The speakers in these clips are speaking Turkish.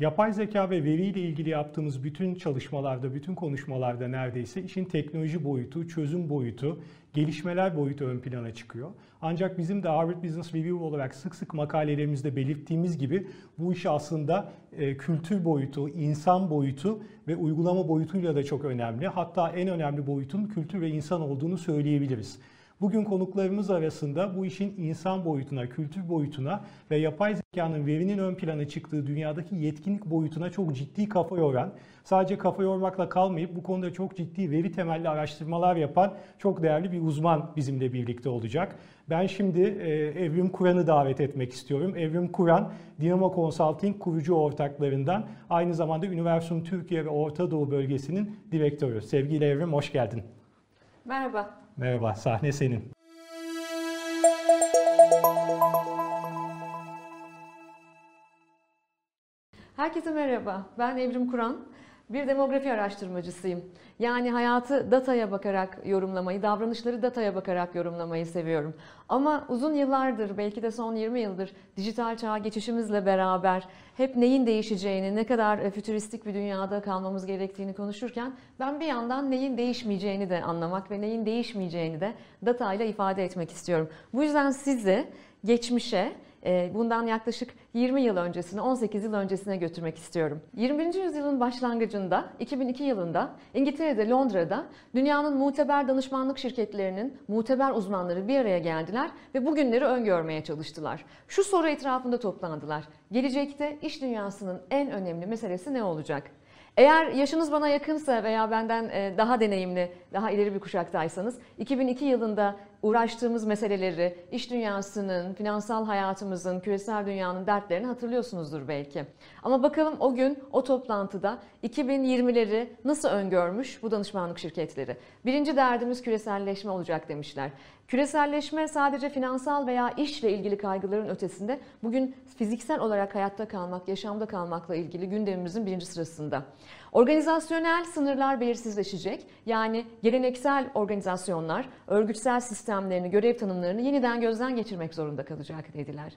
Yapay zeka ve veriyle ilgili yaptığımız bütün çalışmalarda, bütün konuşmalarda neredeyse işin teknoloji boyutu, çözüm boyutu, gelişmeler boyutu ön plana çıkıyor. Ancak bizim de Harvard Business Review olarak sık sık makalelerimizde belirttiğimiz gibi bu iş aslında e, kültür boyutu, insan boyutu ve uygulama boyutuyla da çok önemli. Hatta en önemli boyutun kültür ve insan olduğunu söyleyebiliriz. Bugün konuklarımız arasında bu işin insan boyutuna, kültür boyutuna ve yapay zekanın verinin ön plana çıktığı dünyadaki yetkinlik boyutuna çok ciddi kafa yoran, sadece kafa yormakla kalmayıp bu konuda çok ciddi veri temelli araştırmalar yapan çok değerli bir uzman bizimle birlikte olacak. Ben şimdi e, Evrim Kur'an'ı davet etmek istiyorum. Evrim Kur'an, Dinamo Consulting kurucu ortaklarından, aynı zamanda Üniversum Türkiye ve Orta Doğu bölgesinin direktörü. Sevgili Evrim, hoş geldin. Merhaba. Merhaba, sahne senin. Herkese merhaba. Ben Evrim Kur'an. Bir demografi araştırmacısıyım. Yani hayatı dataya bakarak yorumlamayı, davranışları dataya bakarak yorumlamayı seviyorum. Ama uzun yıllardır, belki de son 20 yıldır dijital çağa geçişimizle beraber hep neyin değişeceğini, ne kadar e, fütüristik bir dünyada kalmamız gerektiğini konuşurken ben bir yandan neyin değişmeyeceğini de anlamak ve neyin değişmeyeceğini de datayla ifade etmek istiyorum. Bu yüzden sizi geçmişe, bundan yaklaşık 20 yıl öncesine, 18 yıl öncesine götürmek istiyorum. 21. yüzyılın başlangıcında, 2002 yılında İngiltere'de, Londra'da dünyanın muteber danışmanlık şirketlerinin muteber uzmanları bir araya geldiler ve bugünleri öngörmeye çalıştılar. Şu soru etrafında toplandılar. Gelecekte iş dünyasının en önemli meselesi ne olacak? Eğer yaşınız bana yakınsa veya benden e, daha deneyimli, daha ileri bir kuşaktaysanız 2002 yılında uğraştığımız meseleleri, iş dünyasının, finansal hayatımızın, küresel dünyanın dertlerini hatırlıyorsunuzdur belki. Ama bakalım o gün o toplantıda 2020'leri nasıl öngörmüş bu danışmanlık şirketleri? Birinci derdimiz küreselleşme olacak demişler. Küreselleşme sadece finansal veya işle ilgili kaygıların ötesinde bugün fiziksel olarak hayatta kalmak, yaşamda kalmakla ilgili gündemimizin birinci sırasında. Organizasyonel sınırlar belirsizleşecek. Yani geleneksel organizasyonlar örgütsel sistemlerini, görev tanımlarını yeniden gözden geçirmek zorunda kalacak dediler.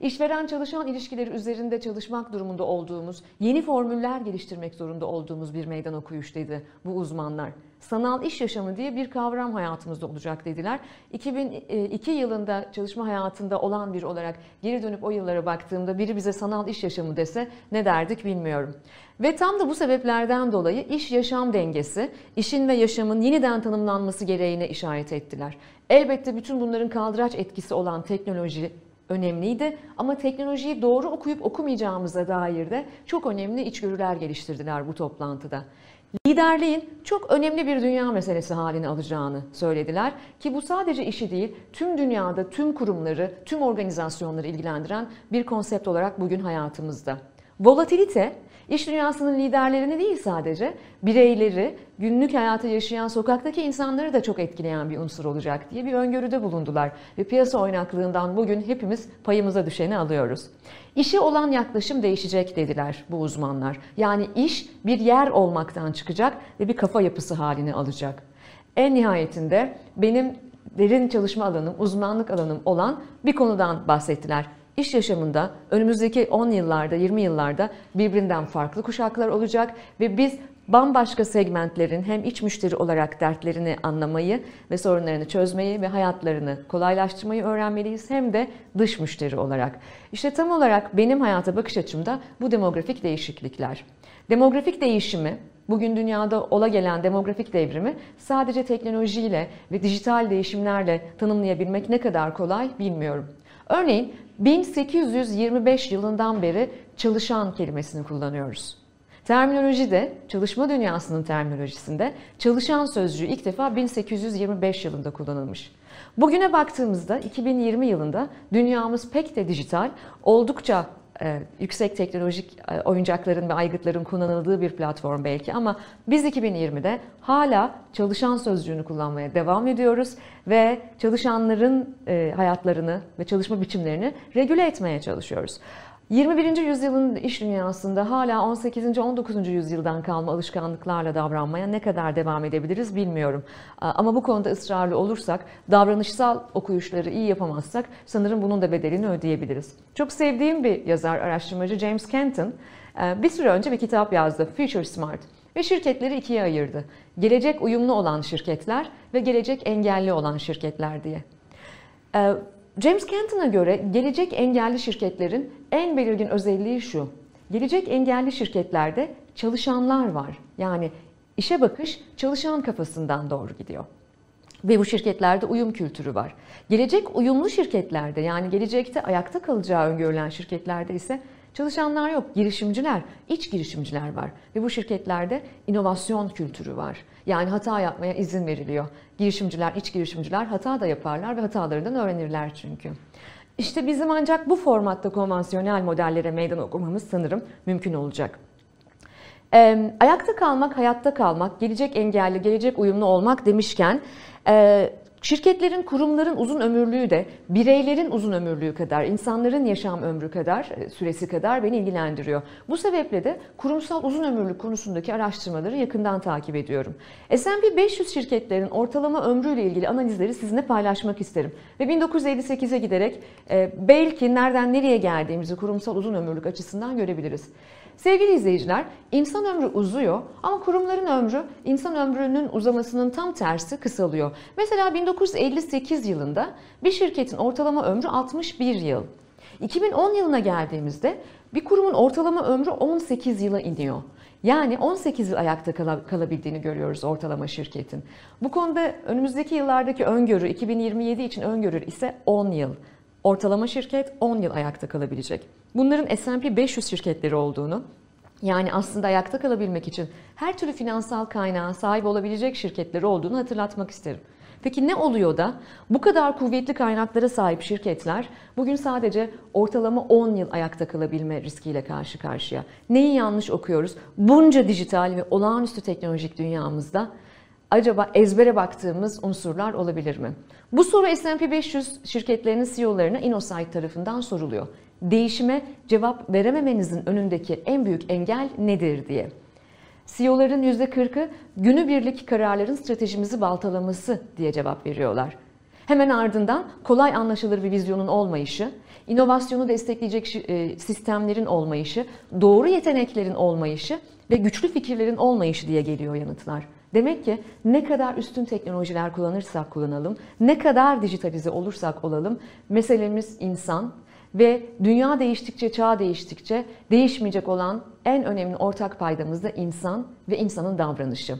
İşveren çalışan ilişkileri üzerinde çalışmak durumunda olduğumuz, yeni formüller geliştirmek zorunda olduğumuz bir meydan okuyuş dedi bu uzmanlar. Sanal iş yaşamı diye bir kavram hayatımızda olacak dediler. 2002 yılında çalışma hayatında olan bir olarak geri dönüp o yıllara baktığımda biri bize sanal iş yaşamı dese ne derdik bilmiyorum. Ve tam da bu sebeplerden dolayı iş yaşam dengesi, işin ve yaşamın yeniden tanımlanması gereğine işaret ettiler. Elbette bütün bunların kaldıraç etkisi olan teknoloji, önemliydi ama teknolojiyi doğru okuyup okumayacağımıza dair de çok önemli içgörüler geliştirdiler bu toplantıda. Liderliğin çok önemli bir dünya meselesi halini alacağını söylediler ki bu sadece işi değil, tüm dünyada tüm kurumları, tüm organizasyonları ilgilendiren bir konsept olarak bugün hayatımızda. Volatilite İş dünyasının liderlerini değil sadece bireyleri, günlük hayatı yaşayan sokaktaki insanları da çok etkileyen bir unsur olacak diye bir öngörüde bulundular. Ve piyasa oynaklığından bugün hepimiz payımıza düşeni alıyoruz. İşe olan yaklaşım değişecek dediler bu uzmanlar. Yani iş bir yer olmaktan çıkacak ve bir kafa yapısı halini alacak. En nihayetinde benim derin çalışma alanım, uzmanlık alanım olan bir konudan bahsettiler iş yaşamında önümüzdeki 10 yıllarda, 20 yıllarda birbirinden farklı kuşaklar olacak ve biz bambaşka segmentlerin hem iç müşteri olarak dertlerini anlamayı ve sorunlarını çözmeyi ve hayatlarını kolaylaştırmayı öğrenmeliyiz hem de dış müşteri olarak. İşte tam olarak benim hayata bakış açımda bu demografik değişiklikler. Demografik değişimi Bugün dünyada ola gelen demografik devrimi sadece teknolojiyle ve dijital değişimlerle tanımlayabilmek ne kadar kolay bilmiyorum. Örneğin 1825 yılından beri çalışan kelimesini kullanıyoruz. Terminolojide, çalışma dünyasının terminolojisinde çalışan sözcüğü ilk defa 1825 yılında kullanılmış. Bugüne baktığımızda 2020 yılında dünyamız pek de dijital, oldukça yüksek teknolojik e, oyuncakların ve aygıtların kullanıldığı bir platform belki ama biz 2020'de hala çalışan sözcüğünü kullanmaya devam ediyoruz ve çalışanların e, hayatlarını ve çalışma biçimlerini regüle etmeye çalışıyoruz. 21. yüzyılın iş dünyasında hala 18. 19. yüzyıldan kalma alışkanlıklarla davranmaya ne kadar devam edebiliriz bilmiyorum. Ama bu konuda ısrarlı olursak, davranışsal okuyuşları iyi yapamazsak sanırım bunun da bedelini ödeyebiliriz. Çok sevdiğim bir yazar, araştırmacı James Kenton e, bir süre önce bir kitap yazdı, Future Smart ve şirketleri ikiye ayırdı. Gelecek uyumlu olan şirketler ve gelecek engelli olan şirketler diye. James Kenton'a göre gelecek engelli şirketlerin en belirgin özelliği şu. Gelecek engelli şirketlerde çalışanlar var. Yani işe bakış çalışan kafasından doğru gidiyor. Ve bu şirketlerde uyum kültürü var. Gelecek uyumlu şirketlerde yani gelecekte ayakta kalacağı öngörülen şirketlerde ise çalışanlar yok, girişimciler, iç girişimciler var. Ve bu şirketlerde inovasyon kültürü var. Yani hata yapmaya izin veriliyor. Girişimciler, iç girişimciler hata da yaparlar ve hatalarından öğrenirler çünkü. İşte bizim ancak bu formatta konvansiyonel modellere meydan okumamız sanırım mümkün olacak. Ayakta kalmak, hayatta kalmak, gelecek engelli, gelecek uyumlu olmak demişken e, Şirketlerin, kurumların uzun ömürlüğü de bireylerin uzun ömürlüğü kadar, insanların yaşam ömrü kadar, e, süresi kadar beni ilgilendiriyor. Bu sebeple de kurumsal uzun ömürlük konusundaki araştırmaları yakından takip ediyorum. S&P 500 şirketlerin ortalama ömrüyle ilgili analizleri sizinle paylaşmak isterim. Ve 1958'e giderek e, belki nereden nereye geldiğimizi kurumsal uzun ömürlük açısından görebiliriz. Sevgili izleyiciler, insan ömrü uzuyor ama kurumların ömrü insan ömrünün uzamasının tam tersi kısalıyor. Mesela 1958 yılında bir şirketin ortalama ömrü 61 yıl. 2010 yılına geldiğimizde bir kurumun ortalama ömrü 18 yıla iniyor. Yani 18 yıl ayakta kalabildiğini görüyoruz ortalama şirketin. Bu konuda önümüzdeki yıllardaki öngörü 2027 için öngörü ise 10 yıl. Ortalama şirket 10 yıl ayakta kalabilecek. Bunların S&P 500 şirketleri olduğunu, yani aslında ayakta kalabilmek için her türlü finansal kaynağa sahip olabilecek şirketleri olduğunu hatırlatmak isterim. Peki ne oluyor da bu kadar kuvvetli kaynaklara sahip şirketler bugün sadece ortalama 10 yıl ayakta kalabilme riskiyle karşı karşıya? Neyi yanlış okuyoruz? Bunca dijital ve olağanüstü teknolojik dünyamızda acaba ezbere baktığımız unsurlar olabilir mi? Bu soru S&P 500 şirketlerinin CEO'larına InnoSight tarafından soruluyor. Değişime cevap verememenizin önündeki en büyük engel nedir diye. CEO'ların %40'ı günübirlik kararların stratejimizi baltalaması diye cevap veriyorlar. Hemen ardından kolay anlaşılır bir vizyonun olmayışı, inovasyonu destekleyecek e, sistemlerin olmayışı, doğru yeteneklerin olmayışı ve güçlü fikirlerin olmayışı diye geliyor yanıtlar. Demek ki ne kadar üstün teknolojiler kullanırsak kullanalım, ne kadar dijitalize olursak olalım, meselemiz insan ve dünya değiştikçe, çağ değiştikçe değişmeyecek olan en önemli ortak paydamız da insan ve insanın davranışı.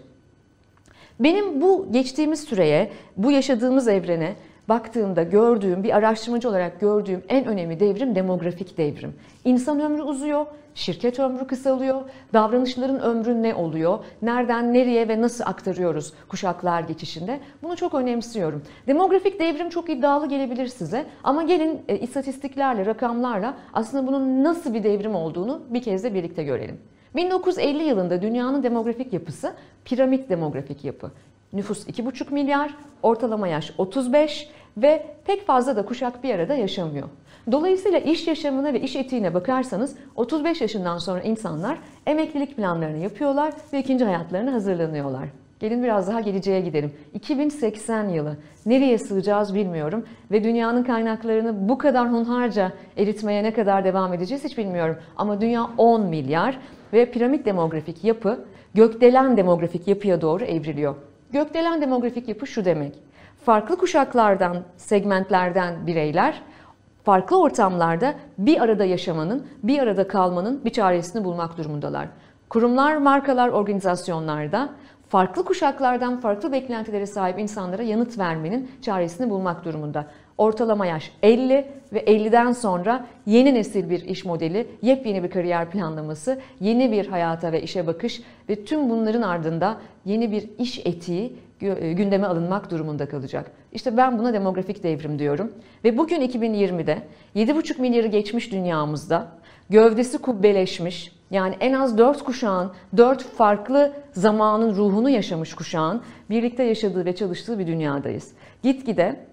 Benim bu geçtiğimiz süreye, bu yaşadığımız evrene baktığımda gördüğüm, bir araştırmacı olarak gördüğüm en önemli devrim demografik devrim. İnsan ömrü uzuyor, şirket ömrü kısalıyor, davranışların ömrü ne oluyor, nereden nereye ve nasıl aktarıyoruz kuşaklar geçişinde bunu çok önemsiyorum. Demografik devrim çok iddialı gelebilir size ama gelin e, istatistiklerle, rakamlarla aslında bunun nasıl bir devrim olduğunu bir kez de birlikte görelim. 1950 yılında dünyanın demografik yapısı piramit demografik yapı. Nüfus 2,5 milyar, ortalama yaş 35 ve pek fazla da kuşak bir arada yaşamıyor. Dolayısıyla iş yaşamına ve iş etiğine bakarsanız 35 yaşından sonra insanlar emeklilik planlarını yapıyorlar ve ikinci hayatlarına hazırlanıyorlar. Gelin biraz daha geleceğe gidelim. 2080 yılı. Nereye sığacağız bilmiyorum ve dünyanın kaynaklarını bu kadar hunharca eritmeye ne kadar devam edeceğiz hiç bilmiyorum. Ama dünya 10 milyar ve piramit demografik yapı gökdelen demografik yapıya doğru evriliyor. Gökdelen demografik yapı şu demek. Farklı kuşaklardan, segmentlerden bireyler farklı ortamlarda bir arada yaşamanın, bir arada kalmanın bir çaresini bulmak durumundalar. Kurumlar, markalar, organizasyonlarda farklı kuşaklardan farklı beklentilere sahip insanlara yanıt vermenin çaresini bulmak durumunda. Ortalama yaş 50 ve 50'den sonra yeni nesil bir iş modeli, yepyeni bir kariyer planlaması, yeni bir hayata ve işe bakış ve tüm bunların ardında yeni bir iş etiği e, gündeme alınmak durumunda kalacak. İşte ben buna demografik devrim diyorum. Ve bugün 2020'de 7,5 milyarı geçmiş dünyamızda gövdesi kubbeleşmiş, yani en az 4 kuşağın, 4 farklı zamanın ruhunu yaşamış kuşağın birlikte yaşadığı ve çalıştığı bir dünyadayız. Gitgide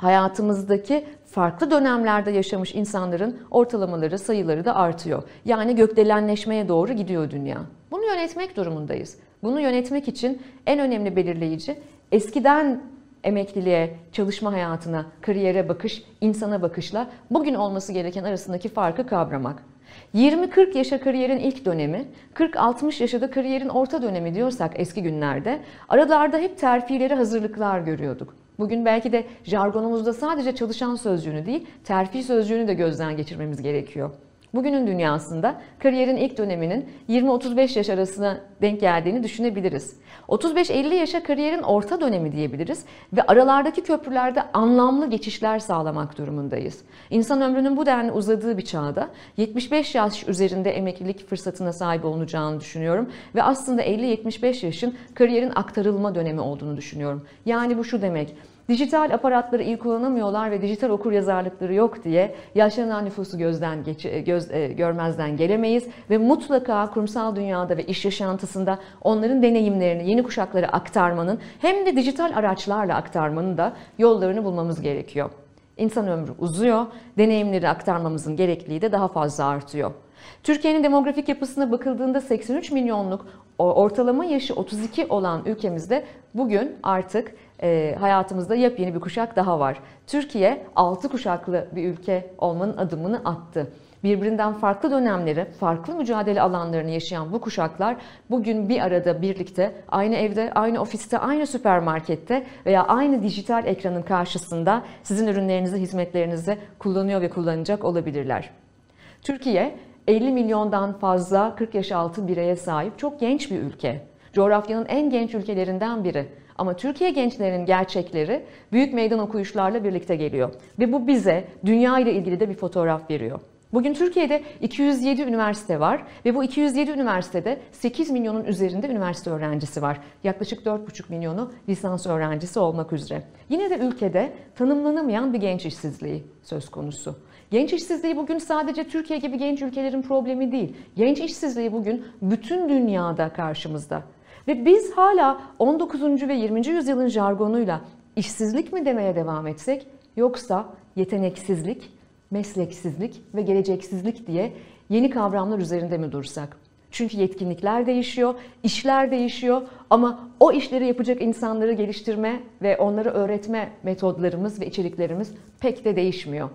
hayatımızdaki farklı dönemlerde yaşamış insanların ortalamaları, sayıları da artıyor. Yani gökdelenleşmeye doğru gidiyor dünya. Bunu yönetmek durumundayız. Bunu yönetmek için en önemli belirleyici eskiden emekliliğe, çalışma hayatına, kariyere bakış, insana bakışla bugün olması gereken arasındaki farkı kavramak. 20-40 yaşa kariyerin ilk dönemi, 40-60 yaşında kariyerin orta dönemi diyorsak eski günlerde aralarda hep terfileri hazırlıklar görüyorduk. Bugün belki de jargonumuzda sadece çalışan sözcüğünü değil, terfi sözcüğünü de gözden geçirmemiz gerekiyor. Bugünün dünyasında kariyerin ilk döneminin 20-35 yaş arasına denk geldiğini düşünebiliriz. 35-50 yaşa kariyerin orta dönemi diyebiliriz ve aralardaki köprülerde anlamlı geçişler sağlamak durumundayız. İnsan ömrünün bu denli uzadığı bir çağda 75 yaş üzerinde emeklilik fırsatına sahip olunacağını düşünüyorum ve aslında 50-75 yaşın kariyerin aktarılma dönemi olduğunu düşünüyorum. Yani bu şu demek, Dijital aparatları iyi kullanamıyorlar ve dijital okur yazarlıkları yok diye yaşlanan nüfusu gözden geç, göz, e, görmezden gelemeyiz ve mutlaka kurumsal dünyada ve iş yaşantısında onların deneyimlerini yeni kuşaklara aktarmanın hem de dijital araçlarla aktarmanın da yollarını bulmamız gerekiyor. İnsan ömrü uzuyor, deneyimleri aktarmamızın gerekliliği de daha fazla artıyor. Türkiye'nin demografik yapısına bakıldığında 83 milyonluk ortalama yaşı 32 olan ülkemizde bugün artık e, hayatımızda yepyeni bir kuşak daha var. Türkiye 6 kuşaklı bir ülke olmanın adımını attı. Birbirinden farklı dönemleri, farklı mücadele alanlarını yaşayan bu kuşaklar bugün bir arada birlikte aynı evde, aynı ofiste, aynı süpermarkette veya aynı dijital ekranın karşısında sizin ürünlerinizi, hizmetlerinizi kullanıyor ve kullanacak olabilirler. Türkiye 50 milyondan fazla 40 yaş altı bireye sahip çok genç bir ülke. Coğrafyanın en genç ülkelerinden biri. Ama Türkiye gençlerinin gerçekleri büyük meydan okuyuşlarla birlikte geliyor. Ve bu bize dünya ile ilgili de bir fotoğraf veriyor. Bugün Türkiye'de 207 üniversite var ve bu 207 üniversitede 8 milyonun üzerinde üniversite öğrencisi var. Yaklaşık 4,5 milyonu lisans öğrencisi olmak üzere. Yine de ülkede tanımlanamayan bir genç işsizliği söz konusu. Genç işsizliği bugün sadece Türkiye gibi genç ülkelerin problemi değil. Genç işsizliği bugün bütün dünyada karşımızda. Ve biz hala 19. ve 20. yüzyılın jargonuyla işsizlik mi demeye devam etsek yoksa yeteneksizlik, mesleksizlik ve geleceksizlik diye yeni kavramlar üzerinde mi dursak? Çünkü yetkinlikler değişiyor, işler değişiyor ama o işleri yapacak insanları geliştirme ve onları öğretme metodlarımız ve içeriklerimiz pek de değişmiyor.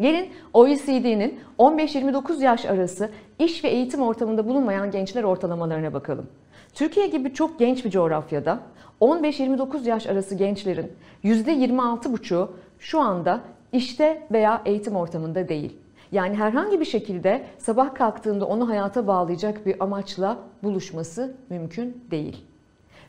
Gelin OECD'nin 15-29 yaş arası iş ve eğitim ortamında bulunmayan gençler ortalamalarına bakalım. Türkiye gibi çok genç bir coğrafyada 15-29 yaş arası gençlerin %26,5'u şu anda işte veya eğitim ortamında değil. Yani herhangi bir şekilde sabah kalktığında onu hayata bağlayacak bir amaçla buluşması mümkün değil.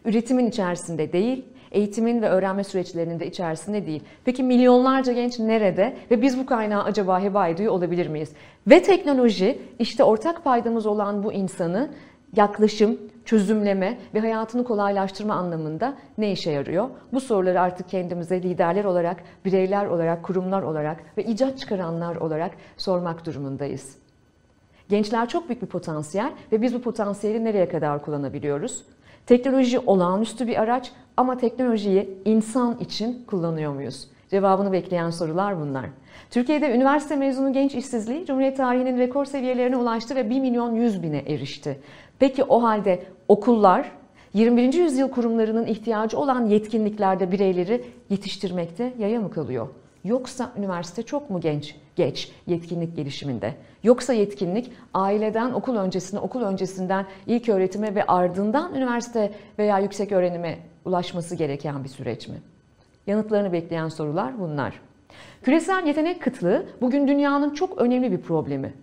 Üretimin içerisinde değil, eğitimin ve öğrenme süreçlerinin de içerisinde değil. Peki milyonlarca genç nerede ve biz bu kaynağı acaba heba ediyor olabilir miyiz? Ve teknoloji işte ortak paydamız olan bu insanı yaklaşım, çözümleme ve hayatını kolaylaştırma anlamında ne işe yarıyor? Bu soruları artık kendimize liderler olarak, bireyler olarak, kurumlar olarak ve icat çıkaranlar olarak sormak durumundayız. Gençler çok büyük bir potansiyel ve biz bu potansiyeli nereye kadar kullanabiliyoruz? Teknoloji olağanüstü bir araç ama teknolojiyi insan için kullanıyor muyuz? Cevabını bekleyen sorular bunlar. Türkiye'de üniversite mezunu genç işsizliği Cumhuriyet tarihinin rekor seviyelerine ulaştı ve 1 milyon 100 bine erişti. Peki o halde okullar 21. yüzyıl kurumlarının ihtiyacı olan yetkinliklerde bireyleri yetiştirmekte yaya mı kalıyor? Yoksa üniversite çok mu genç, geç yetkinlik gelişiminde? Yoksa yetkinlik aileden okul öncesine, okul öncesinden ilk öğretime ve ardından üniversite veya yüksek öğrenime ulaşması gereken bir süreç mi? Yanıtlarını bekleyen sorular bunlar. Küresel yetenek kıtlığı bugün dünyanın çok önemli bir problemi.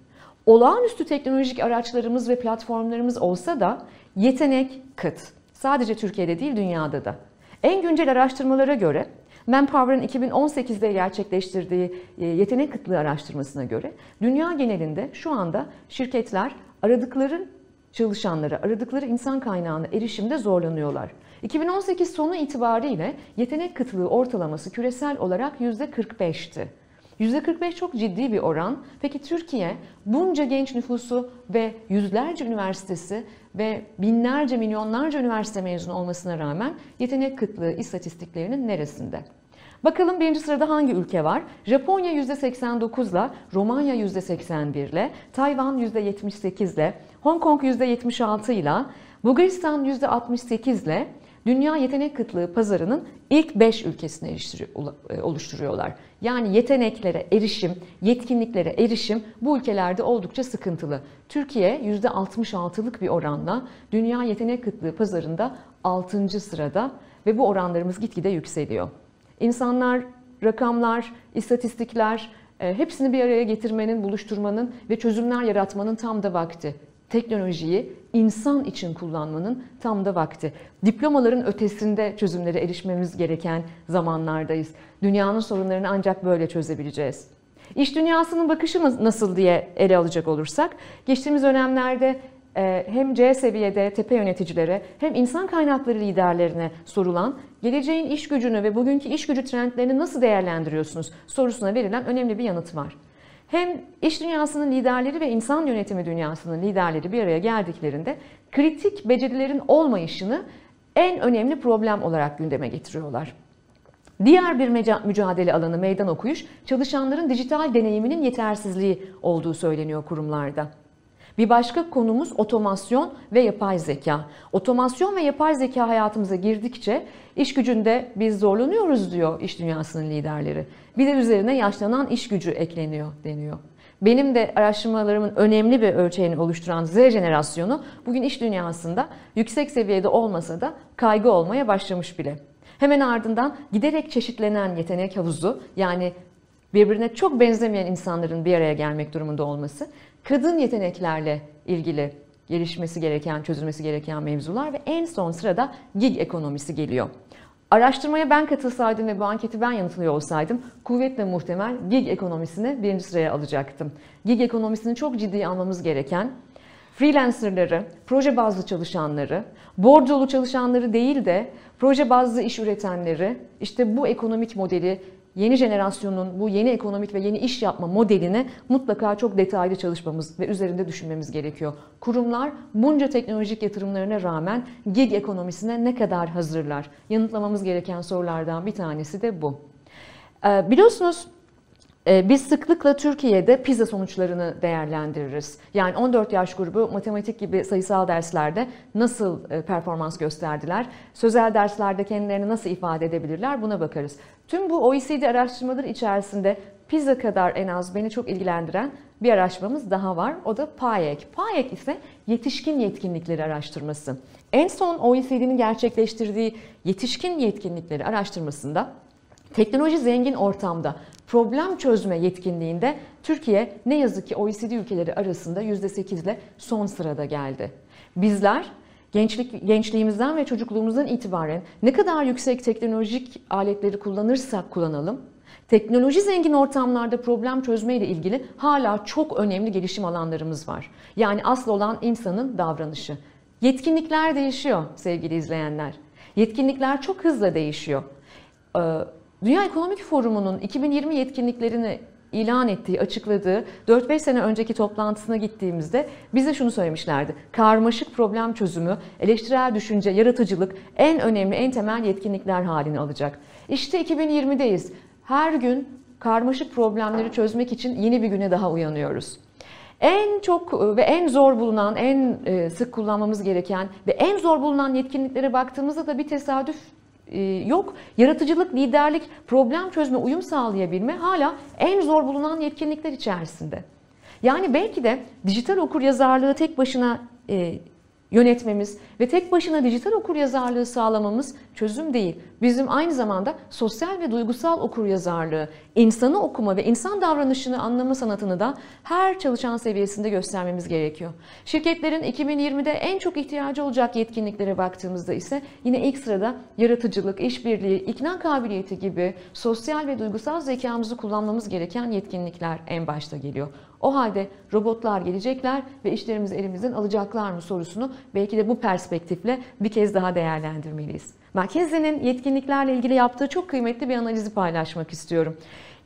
Olağanüstü teknolojik araçlarımız ve platformlarımız olsa da yetenek kıt. Sadece Türkiye'de değil dünyada da. En güncel araştırmalara göre Manpower'ın 2018'de gerçekleştirdiği e, yetenek kıtlığı araştırmasına göre dünya genelinde şu anda şirketler aradıkları çalışanlara, aradıkları insan kaynağına erişimde zorlanıyorlar. 2018 sonu itibariyle yetenek kıtlığı ortalaması küresel olarak %45'ti. %45 çok ciddi bir oran. Peki Türkiye bunca genç nüfusu ve yüzlerce üniversitesi ve binlerce milyonlarca üniversite mezunu olmasına rağmen yetenek kıtlığı istatistiklerinin neresinde? Bakalım birinci sırada hangi ülke var? Japonya %89 ile, Romanya %81 ile, Tayvan %78 ile, Hong Kong %76 ile, Bulgaristan %68 ile dünya yetenek kıtlığı pazarının ilk 5 ülkesini e, oluşturuyorlar. Yani yeteneklere erişim, yetkinliklere erişim bu ülkelerde oldukça sıkıntılı. Türkiye %66'lık bir oranla dünya yetenek kıtlığı pazarında 6. sırada ve bu oranlarımız gitgide yükseliyor. İnsanlar, rakamlar, istatistikler e, hepsini bir araya getirmenin, buluşturmanın ve çözümler yaratmanın tam da vakti. Teknolojiyi insan için kullanmanın tam da vakti. Diplomaların ötesinde çözümlere erişmemiz gereken zamanlardayız. Dünyanın sorunlarını ancak böyle çözebileceğiz. İş dünyasının bakışı nasıl diye ele alacak olursak, geçtiğimiz dönemlerde e, hem C seviyede tepe yöneticilere hem insan kaynakları liderlerine sorulan geleceğin iş gücünü ve bugünkü iş gücü trendlerini nasıl değerlendiriyorsunuz sorusuna verilen önemli bir yanıt var. Hem iş dünyasının liderleri ve insan yönetimi dünyasının liderleri bir araya geldiklerinde kritik becerilerin olmayışını en önemli problem olarak gündeme getiriyorlar. Diğer bir mücadele alanı meydan okuyuş, çalışanların dijital deneyiminin yetersizliği olduğu söyleniyor kurumlarda. Bir başka konumuz otomasyon ve yapay zeka. Otomasyon ve yapay zeka hayatımıza girdikçe iş gücünde biz zorlanıyoruz diyor iş dünyasının liderleri. Bir de üzerine yaşlanan iş gücü ekleniyor deniyor. Benim de araştırmalarımın önemli bir ölçeğini oluşturan Z jenerasyonu bugün iş dünyasında yüksek seviyede olmasa da kaygı olmaya başlamış bile. Hemen ardından giderek çeşitlenen yetenek havuzu yani birbirine çok benzemeyen insanların bir araya gelmek durumunda olması kadın yeteneklerle ilgili gelişmesi gereken, çözülmesi gereken mevzular ve en son sırada gig ekonomisi geliyor. Araştırmaya ben katılsaydım ve bu anketi ben yanıtlıyor olsaydım kuvvetle muhtemel gig ekonomisini birinci sıraya alacaktım. Gig ekonomisini çok ciddi almamız gereken freelancerları, proje bazlı çalışanları, bordrolu çalışanları değil de proje bazlı iş üretenleri, işte bu ekonomik modeli yeni jenerasyonun bu yeni ekonomik ve yeni iş yapma modeline mutlaka çok detaylı çalışmamız ve üzerinde düşünmemiz gerekiyor. Kurumlar bunca teknolojik yatırımlarına rağmen gig ekonomisine ne kadar hazırlar? Yanıtlamamız gereken sorulardan bir tanesi de bu. Ee, biliyorsunuz biz sıklıkla Türkiye'de PISA sonuçlarını değerlendiririz. Yani 14 yaş grubu matematik gibi sayısal derslerde nasıl e, performans gösterdiler, sözel derslerde kendilerini nasıl ifade edebilirler buna bakarız. Tüm bu OECD araştırmaları içerisinde PISA kadar en az beni çok ilgilendiren bir araştırmamız daha var. O da PAYEK. PAYEK ise yetişkin yetkinlikleri araştırması. En son OECD'nin gerçekleştirdiği yetişkin yetkinlikleri araştırmasında teknoloji zengin ortamda problem çözme yetkinliğinde Türkiye ne yazık ki OECD ülkeleri arasında %8 ile son sırada geldi. Bizler gençlik gençliğimizden ve çocukluğumuzdan itibaren ne kadar yüksek teknolojik aletleri kullanırsak kullanalım Teknoloji zengin ortamlarda problem çözme ile ilgili hala çok önemli gelişim alanlarımız var. Yani asıl olan insanın davranışı. Yetkinlikler değişiyor sevgili izleyenler. Yetkinlikler çok hızla değişiyor. Ee, Dünya Ekonomik Forumu'nun 2020 yetkinliklerini ilan ettiği, açıkladığı 4-5 sene önceki toplantısına gittiğimizde bize şunu söylemişlerdi. Karmaşık problem çözümü, eleştirel düşünce, yaratıcılık en önemli, en temel yetkinlikler halini alacak. İşte 2020'deyiz. Her gün karmaşık problemleri çözmek için yeni bir güne daha uyanıyoruz. En çok ve en zor bulunan, en e, sık kullanmamız gereken ve en zor bulunan yetkinliklere baktığımızda da bir tesadüf e, yok. Yaratıcılık, liderlik, problem çözme, uyum sağlayabilme hala en zor bulunan yetkinlikler içerisinde. Yani belki de dijital okur yazarlığı tek başına e, yönetmemiz ve tek başına dijital okur yazarlığı sağlamamız çözüm değil. Bizim aynı zamanda sosyal ve duygusal okur yazarlığı, insanı okuma ve insan davranışını anlama sanatını da her çalışan seviyesinde göstermemiz gerekiyor. Şirketlerin 2020'de en çok ihtiyacı olacak yetkinliklere baktığımızda ise yine ilk sırada yaratıcılık, işbirliği, ikna kabiliyeti gibi sosyal ve duygusal zekamızı kullanmamız gereken yetkinlikler en başta geliyor. O halde robotlar gelecekler ve işlerimizi elimizden alacaklar mı sorusunu belki de bu perspektifle bir kez daha değerlendirmeliyiz. McKinsey'nin yetkinliklerle ilgili yaptığı çok kıymetli bir analizi paylaşmak istiyorum.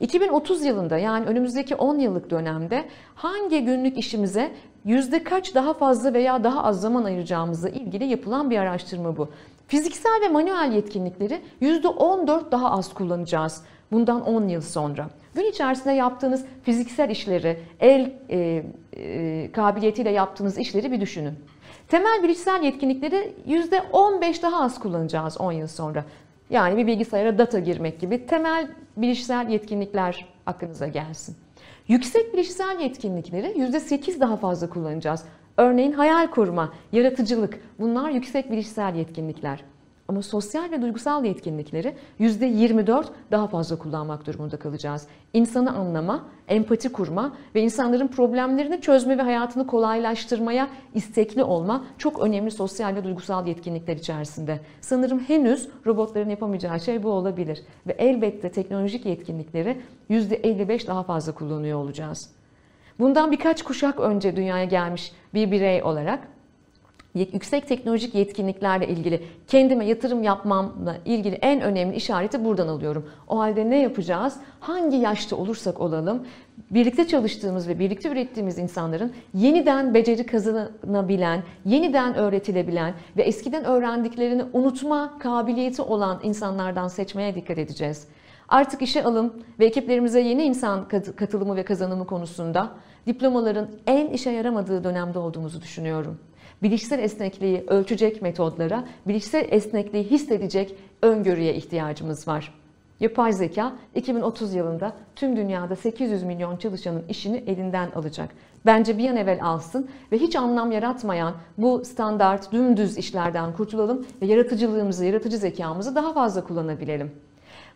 2030 yılında yani önümüzdeki 10 yıllık dönemde hangi günlük işimize yüzde kaç daha fazla veya daha az zaman ayıracağımızla ilgili yapılan bir araştırma bu. Fiziksel ve manuel yetkinlikleri yüzde 14 daha az kullanacağız bundan 10 yıl sonra. Gün içerisinde yaptığınız fiziksel işleri, el e, e, kabiliyetiyle yaptığınız işleri bir düşünün. Temel bilişsel yetkinlikleri %15 daha az kullanacağız 10 yıl sonra. Yani bir bilgisayara data girmek gibi temel bilişsel yetkinlikler aklınıza gelsin. Yüksek bilişsel yetkinlikleri %8 daha fazla kullanacağız. Örneğin hayal kurma, yaratıcılık bunlar yüksek bilişsel yetkinlikler. Ama sosyal ve duygusal yetkinlikleri %24 daha fazla kullanmak durumunda kalacağız. İnsanı anlama, empati kurma ve insanların problemlerini çözme ve hayatını kolaylaştırmaya istekli olma çok önemli sosyal ve duygusal yetkinlikler içerisinde. Sanırım henüz robotların yapamayacağı şey bu olabilir. Ve elbette teknolojik yetkinlikleri %55 daha fazla kullanıyor olacağız. Bundan birkaç kuşak önce dünyaya gelmiş bir birey olarak yüksek teknolojik yetkinliklerle ilgili kendime yatırım yapmamla ilgili en önemli işareti buradan alıyorum. O halde ne yapacağız? Hangi yaşta olursak olalım birlikte çalıştığımız ve birlikte ürettiğimiz insanların yeniden beceri kazanabilen, yeniden öğretilebilen ve eskiden öğrendiklerini unutma kabiliyeti olan insanlardan seçmeye dikkat edeceğiz. Artık işe alım ve ekiplerimize yeni insan katılımı ve kazanımı konusunda diplomaların en işe yaramadığı dönemde olduğumuzu düşünüyorum bilişsel esnekliği ölçecek metodlara, bilişsel esnekliği hissedecek öngörüye ihtiyacımız var. Yapay zeka 2030 yılında tüm dünyada 800 milyon çalışanın işini elinden alacak. Bence bir an evvel alsın ve hiç anlam yaratmayan bu standart dümdüz işlerden kurtulalım ve yaratıcılığımızı, yaratıcı zekamızı daha fazla kullanabilelim.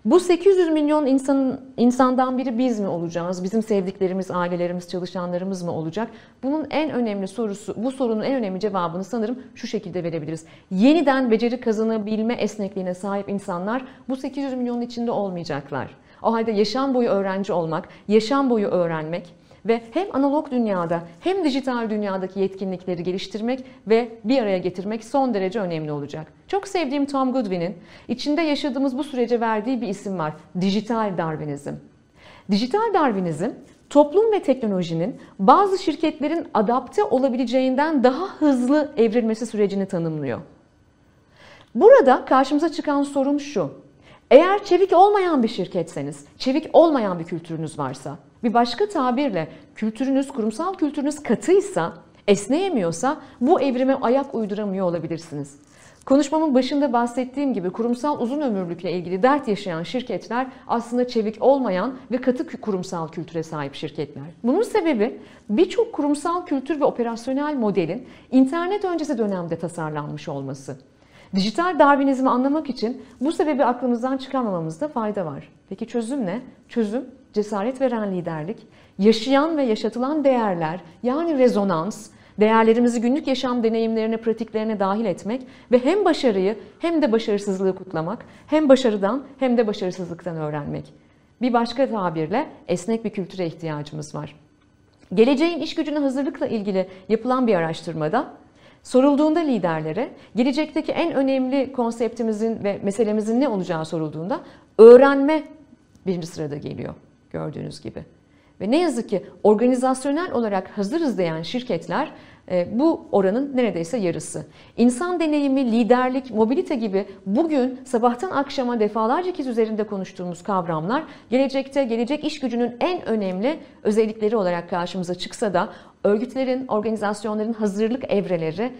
Bu 800 milyon insanın insandan biri biz mi olacağız? Bizim sevdiklerimiz, ailelerimiz, çalışanlarımız mı olacak? Bunun en önemli sorusu, bu sorunun en önemli cevabını sanırım şu şekilde verebiliriz. Yeniden beceri kazanabilme esnekliğine sahip insanlar bu 800 milyonun içinde olmayacaklar. O halde yaşam boyu öğrenci olmak, yaşam boyu öğrenmek, ve hem analog dünyada hem dijital dünyadaki yetkinlikleri geliştirmek ve bir araya getirmek son derece önemli olacak. Çok sevdiğim Tom Goodwin'in içinde yaşadığımız bu sürece verdiği bir isim var. Dijital Darwinizm. Dijital Darwinizm toplum ve teknolojinin bazı şirketlerin adapte olabileceğinden daha hızlı evrilmesi sürecini tanımlıyor. Burada karşımıza çıkan sorun şu. Eğer çevik olmayan bir şirketseniz, çevik olmayan bir kültürünüz varsa, bir başka tabirle kültürünüz, kurumsal kültürünüz katıysa, esneyemiyorsa bu evrime ayak uyduramıyor olabilirsiniz. Konuşmamın başında bahsettiğim gibi kurumsal uzun ömürlükle ilgili dert yaşayan şirketler aslında çevik olmayan ve katı kurumsal kültüre sahip şirketler. Bunun sebebi birçok kurumsal kültür ve operasyonel modelin internet öncesi dönemde tasarlanmış olması. Dijital Darwinizmi anlamak için bu sebebi aklımızdan çıkarmamamızda fayda var. Peki çözüm ne? Çözüm cesaret veren liderlik, yaşayan ve yaşatılan değerler yani rezonans, değerlerimizi günlük yaşam deneyimlerine, pratiklerine dahil etmek ve hem başarıyı hem de başarısızlığı kutlamak, hem başarıdan hem de başarısızlıktan öğrenmek. Bir başka tabirle esnek bir kültüre ihtiyacımız var. Geleceğin iş gücüne hazırlıkla ilgili yapılan bir araştırmada sorulduğunda liderlere gelecekteki en önemli konseptimizin ve meselemizin ne olacağı sorulduğunda öğrenme birinci sırada geliyor gördüğünüz gibi. Ve ne yazık ki organizasyonel olarak hazırız diyen şirketler e, bu oranın neredeyse yarısı. İnsan deneyimi, liderlik, mobilite gibi bugün sabahtan akşama defalarca kez üzerinde konuştuğumuz kavramlar gelecekte gelecek iş gücünün en önemli özellikleri olarak karşımıza çıksa da örgütlerin, organizasyonların hazırlık evreleri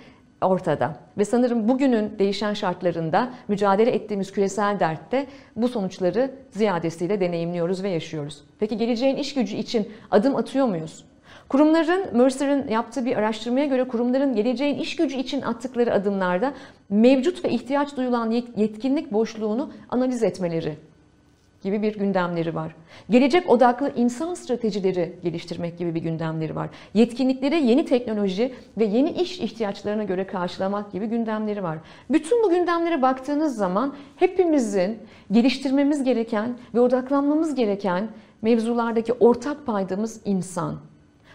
ortada. Ve sanırım bugünün değişen şartlarında mücadele ettiğimiz küresel dertte bu sonuçları ziyadesiyle deneyimliyoruz ve yaşıyoruz. Peki geleceğin iş gücü için adım atıyor muyuz? Kurumların, Mercer'ın yaptığı bir araştırmaya göre kurumların geleceğin iş gücü için attıkları adımlarda mevcut ve ihtiyaç duyulan yetkinlik boşluğunu analiz etmeleri gibi bir gündemleri var. Gelecek odaklı insan stratejileri geliştirmek gibi bir gündemleri var. Yetkinlikleri yeni teknoloji ve yeni iş ihtiyaçlarına göre karşılamak gibi gündemleri var. Bütün bu gündemlere baktığınız zaman hepimizin geliştirmemiz gereken ve odaklanmamız gereken mevzulardaki ortak paydamız insan.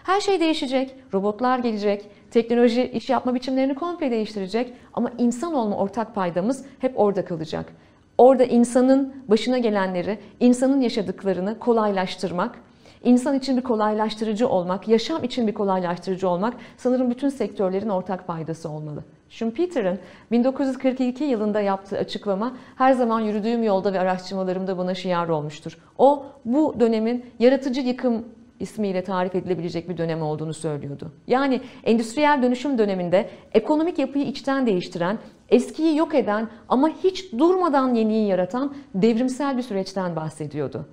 Her şey değişecek, robotlar gelecek, teknoloji iş yapma biçimlerini komple değiştirecek ama insan olma ortak paydamız hep orada kalacak. Orada insanın başına gelenleri, insanın yaşadıklarını kolaylaştırmak, insan için bir kolaylaştırıcı olmak, yaşam için bir kolaylaştırıcı olmak sanırım bütün sektörlerin ortak paydası olmalı. Schumpeter'ın 1942 yılında yaptığı açıklama her zaman yürüdüğüm yolda ve araştırmalarımda bana şiar olmuştur. O bu dönemin yaratıcı yıkım ismiyle tarif edilebilecek bir dönem olduğunu söylüyordu. Yani endüstriyel dönüşüm döneminde ekonomik yapıyı içten değiştiren, eskiyi yok eden ama hiç durmadan yeniyi yaratan devrimsel bir süreçten bahsediyordu.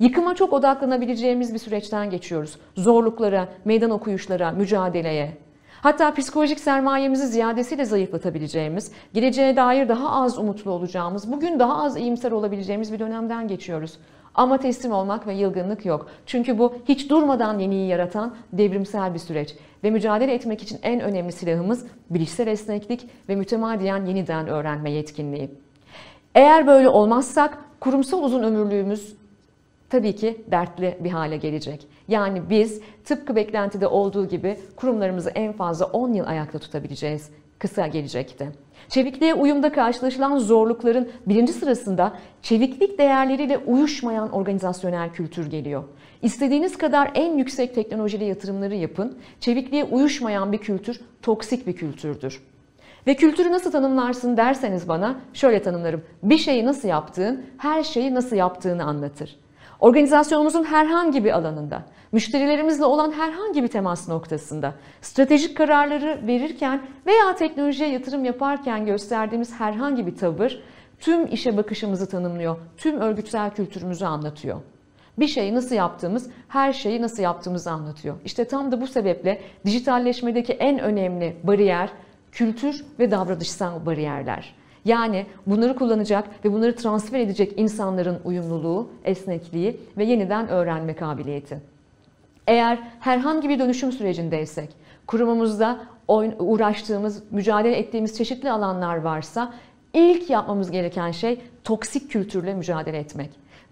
Yıkıma çok odaklanabileceğimiz bir süreçten geçiyoruz. Zorluklara, meydan okuyuşlara, mücadeleye. Hatta psikolojik sermayemizi ziyadesiyle zayıflatabileceğimiz, geleceğe dair daha az umutlu olacağımız, bugün daha az iyimser olabileceğimiz bir dönemden geçiyoruz. Ama teslim olmak ve yılgınlık yok. Çünkü bu hiç durmadan yeniyi yaratan devrimsel bir süreç. Ve mücadele etmek için en önemli silahımız bilişsel esneklik ve mütemadiyen yeniden öğrenme yetkinliği. Eğer böyle olmazsak kurumsal uzun ömürlüğümüz tabii ki dertli bir hale gelecek. Yani biz tıpkı beklentide olduğu gibi kurumlarımızı en fazla 10 yıl ayakta tutabileceğiz kısa gelecekte. Çevikliğe uyumda karşılaşılan zorlukların birinci sırasında çeviklik değerleriyle uyuşmayan organizasyonel kültür geliyor. İstediğiniz kadar en yüksek teknolojili yatırımları yapın, çevikliğe uyuşmayan bir kültür toksik bir kültürdür. Ve kültürü nasıl tanımlarsın derseniz bana şöyle tanımlarım. Bir şeyi nasıl yaptığın, her şeyi nasıl yaptığını anlatır. Organizasyonumuzun herhangi bir alanında, müşterilerimizle olan herhangi bir temas noktasında, stratejik kararları verirken veya teknolojiye yatırım yaparken gösterdiğimiz herhangi bir tavır tüm işe bakışımızı tanımlıyor, tüm örgütsel kültürümüzü anlatıyor. Bir şeyi nasıl yaptığımız, her şeyi nasıl yaptığımızı anlatıyor. İşte tam da bu sebeple dijitalleşmedeki en önemli bariyer kültür ve davranışsal bariyerler. Yani bunları kullanacak ve bunları transfer edecek insanların uyumluluğu, esnekliği ve yeniden öğrenme kabiliyeti. Eğer herhangi bir dönüşüm sürecindeysek, kurumumuzda uğraştığımız, mücadele ettiğimiz çeşitli alanlar varsa ilk yapmamız gereken şey toksik kültürle mücadele etmek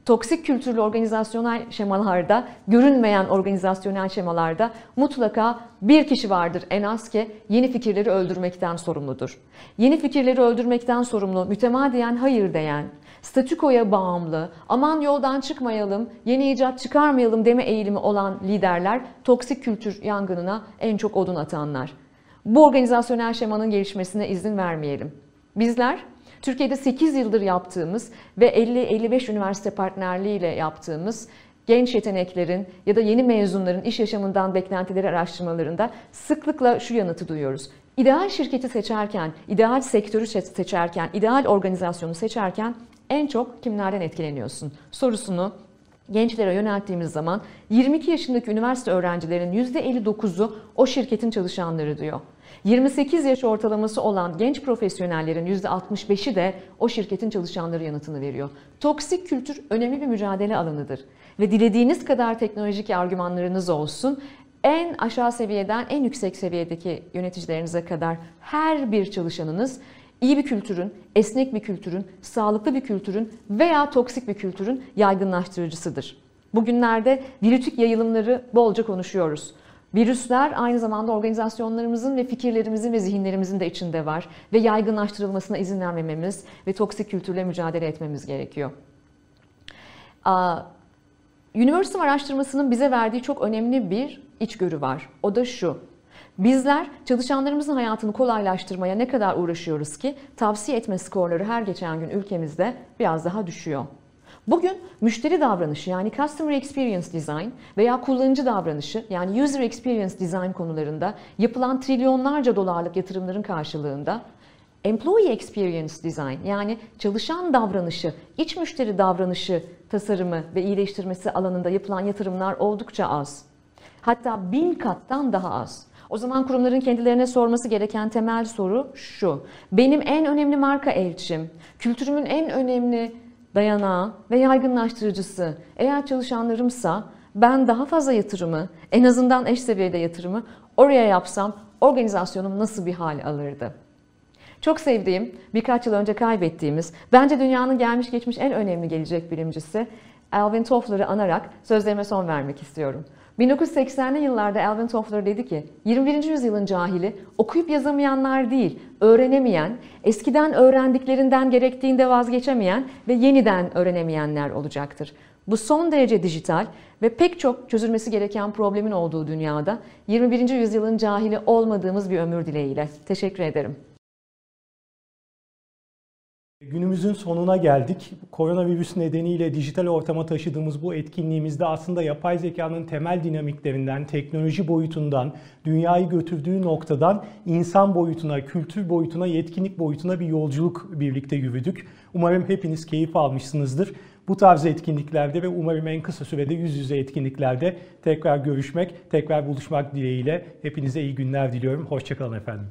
toksik kültürlü organizasyonel şemalarda, görünmeyen organizasyonel şemalarda mutlaka bir kişi vardır en az ki yeni fikirleri öldürmekten sorumludur. Yeni fikirleri öldürmekten sorumlu, mütemadiyen hayır diyen, statükoya bağımlı, aman yoldan çıkmayalım, yeni icat çıkarmayalım deme eğilimi olan liderler toksik kültür yangınına en çok odun atanlar. Bu organizasyonel şemanın gelişmesine izin vermeyelim. Bizler Türkiye'de 8 yıldır yaptığımız ve 50-55 üniversite partnerliğiyle yaptığımız genç yeteneklerin ya da yeni mezunların iş yaşamından beklentileri araştırmalarında sıklıkla şu yanıtı duyuyoruz. İdeal şirketi seçerken, ideal sektörü seçerken, ideal organizasyonu seçerken en çok kimlerden etkileniyorsun sorusunu gençlere yönelttiğimiz zaman 22 yaşındaki üniversite öğrencilerinin %59'u o şirketin çalışanları diyor. 28 yaş ortalaması olan genç profesyonellerin %65'i de o şirketin çalışanları yanıtını veriyor. Toksik kültür önemli bir mücadele alanıdır. Ve dilediğiniz kadar teknolojik argümanlarınız olsun, en aşağı seviyeden en yüksek seviyedeki yöneticilerinize kadar her bir çalışanınız iyi bir kültürün, esnek bir kültürün, sağlıklı bir kültürün veya toksik bir kültürün yaygınlaştırıcısıdır. Bugünlerde virütik yayılımları bolca konuşuyoruz. Virüsler aynı zamanda organizasyonlarımızın ve fikirlerimizin ve zihinlerimizin de içinde var ve yaygınlaştırılmasına izin vermememiz ve toksik kültürle mücadele etmemiz gerekiyor. Universum araştırmasının bize verdiği çok önemli bir içgörü var. O da şu. Bizler çalışanlarımızın hayatını kolaylaştırmaya ne kadar uğraşıyoruz ki tavsiye etme skorları her geçen gün ülkemizde biraz daha düşüyor. Bugün müşteri davranışı yani Customer Experience Design veya kullanıcı davranışı yani User Experience Design konularında yapılan trilyonlarca dolarlık yatırımların karşılığında Employee Experience Design yani çalışan davranışı, iç müşteri davranışı tasarımı ve iyileştirmesi alanında yapılan yatırımlar oldukça az. Hatta bin kattan daha az. O zaman kurumların kendilerine sorması gereken temel soru şu. Benim en önemli marka elçim, kültürümün en önemli dayanağı ve yaygınlaştırıcısı eğer çalışanlarımsa ben daha fazla yatırımı, en azından eş seviyede yatırımı oraya yapsam organizasyonum nasıl bir hal alırdı? Çok sevdiğim, birkaç yıl önce kaybettiğimiz, bence dünyanın gelmiş geçmiş en önemli gelecek bilimcisi Alvin Toffler'ı anarak sözlerime son vermek istiyorum. 1980'li yıllarda Alvin Toffler dedi ki 21. yüzyılın cahili okuyup yazamayanlar değil, öğrenemeyen, eskiden öğrendiklerinden gerektiğinde vazgeçemeyen ve yeniden öğrenemeyenler olacaktır. Bu son derece dijital ve pek çok çözülmesi gereken problemin olduğu dünyada 21. yüzyılın cahili olmadığımız bir ömür dileğiyle. Teşekkür ederim. Günümüzün sonuna geldik. Koronavirüs nedeniyle dijital ortama taşıdığımız bu etkinliğimizde aslında yapay zekanın temel dinamiklerinden, teknoloji boyutundan, dünyayı götürdüğü noktadan insan boyutuna, kültür boyutuna, yetkinlik boyutuna bir yolculuk birlikte yürüdük. Umarım hepiniz keyif almışsınızdır. Bu tarz etkinliklerde ve umarım en kısa sürede yüz yüze etkinliklerde tekrar görüşmek, tekrar buluşmak dileğiyle hepinize iyi günler diliyorum. Hoşçakalın efendim.